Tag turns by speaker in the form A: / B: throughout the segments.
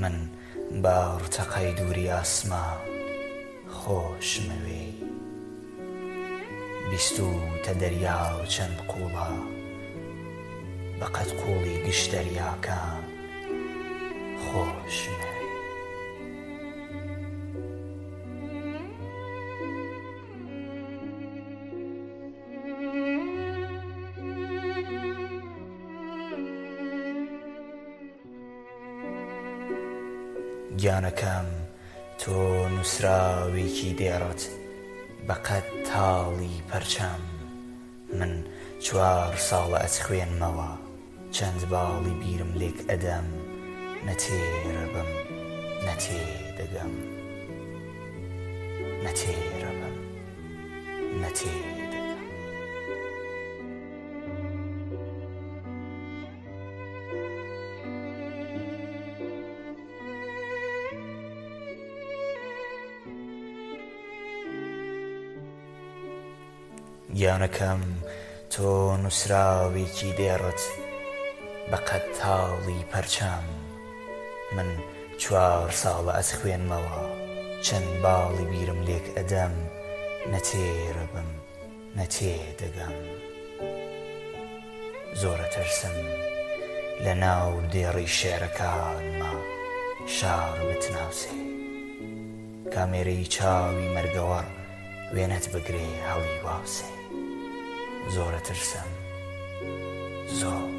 A: من بە ڕتەقای دووری ئاسمان خۆشمەوێی بیستووتە دەریا و چەند قووڵە بە قەد قووڵی گشت دەریاکان خۆشمەوێی. گیانەکەم تۆ نوسراوێکی بێ ڕەت بە قەد تاڵی پەرچەم من چوار ساڵە ئەتخوێنمەوە چەند باڵی بیرم لێک ئەدەم نە تێرەبم نە تێدەگەم نە تێرەبم نە تێدەگەم. گیانەکەم تۆ نووسراوێکی دێڕت بە قەد تاڵی پەرچەم من چوار ساڵە ئەتخوێنمەوە چەند باڵی بیرم لێک ئەدەم نەتێربم نە تێ دەگەم زۆرەترسم لە ناو دێڕی شێعرەکانما شار بتناسێ کامێرەی چاوی مەرگەوەڕ وێنەت بگرێ هەڵی واسێ زۆرەترسم زۆر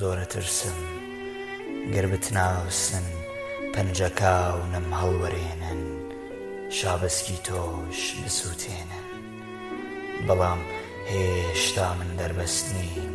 A: زۆر ئەترسم گەر بتناسن پەنجەکاونم هەڵوەرێنن شابەسکی تۆش بسووتێنن بەڵام هێشتا من دەربەست نیم